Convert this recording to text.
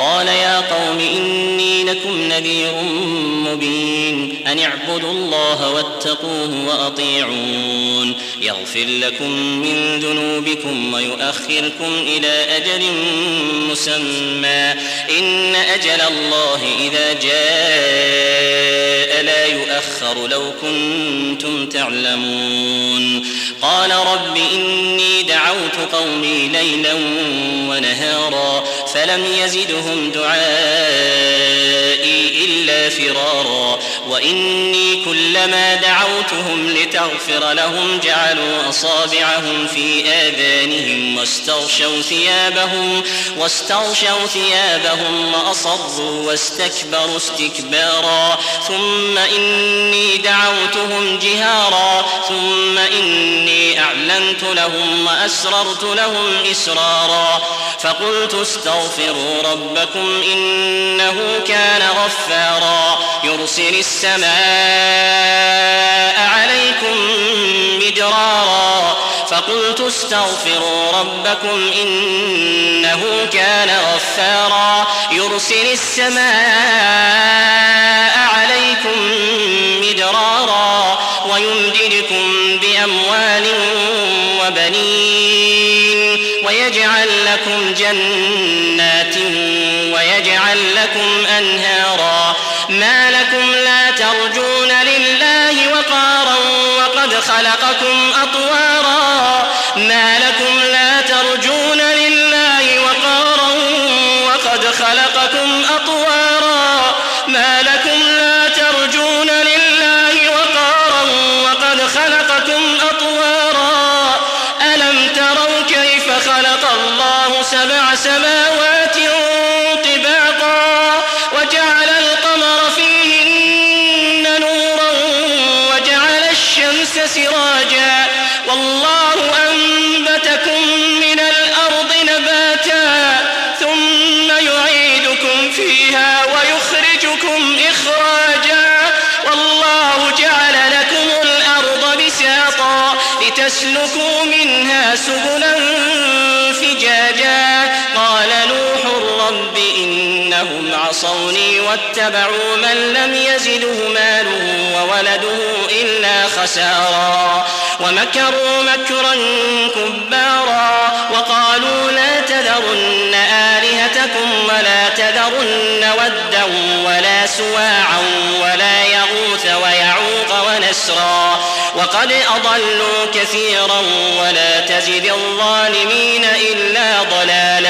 قال يا قوم إني لكم نذير مبين. أن اعبدوا الله واتقوه وأطيعون. يغفر لكم من ذنوبكم ويؤخركم إلى أجل مسمى. إن أجل الله إذا جاء لا يؤخر لو كنتم تعلمون. قال رب إني دعوت قومي ليلا ونهارا فلم يزدهم دعائي إلا فرارا. وإني كلما دعوتهم لتغفر لهم جعلوا أصابعهم في آذانهم واستغشوا ثيابهم واستغشوا ثيابهم وأصروا واستكبروا استكبارا. ثم إني دعوتهم جهارا. ثم إني أعلنت لهم وأسررت لهم إسرارا. فقلت استغفروا ربكم إنه كان غفارا. يرسل السماء عليكم مدرارا. فقلت استغفروا ربكم إنه كان غفارا. يرسل السماء عليكم مدرارا. ويمددكم بأموال وبنين ويجعل لكم جنات ويجعل لكم أنهارا. ما لكم لا ترجون لله وقارا وقد خلقكم سبع سماوات طباقا وجعل القمر فيهن نورا وجعل الشمس سراجا والله أنبتكم من الأرض نباتا ثم يعيدكم فيها ويخرجكم إخراجا والله جعل لكم الأرض بساطا لتسلكوا منها سبلا عصوني واتبعوا من لم يزده ماله وولده إلا خسارا ومكروا مكرا كبارا وقالوا لا تذرن آلهتكم ولا تذرن ودا ولا سواعا ولا يغوث ويعوق ونسرا وقد أضلوا كثيرا ولا تزد الظالمين إلا ضلالا